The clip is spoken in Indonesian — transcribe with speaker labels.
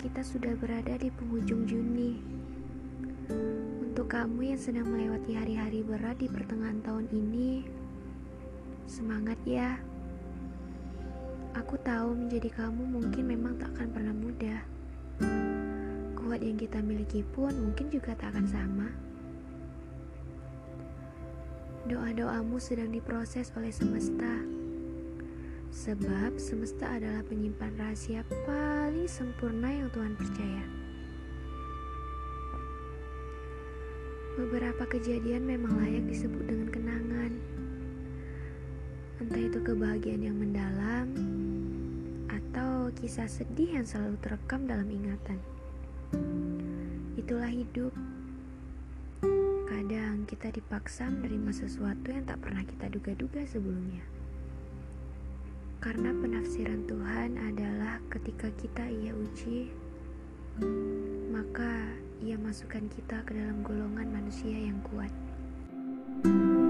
Speaker 1: kita sudah berada di penghujung Juni. Untuk kamu yang sedang melewati hari-hari berat di pertengahan tahun ini, semangat ya. Aku tahu menjadi kamu mungkin memang tak akan pernah mudah. Kuat yang kita miliki pun mungkin juga tak akan sama. Doa-doamu sedang diproses oleh semesta. Sebab semesta adalah penyimpan rahasia paling sempurna yang Tuhan percaya. Beberapa kejadian memang layak disebut dengan kenangan. Entah itu kebahagiaan yang mendalam atau kisah sedih yang selalu terekam dalam ingatan. Itulah hidup. Kadang kita dipaksa menerima sesuatu yang tak pernah kita duga-duga sebelumnya. Karena penafsiran Tuhan adalah ketika kita ia uji, maka ia masukkan kita ke dalam golongan manusia yang kuat. thank you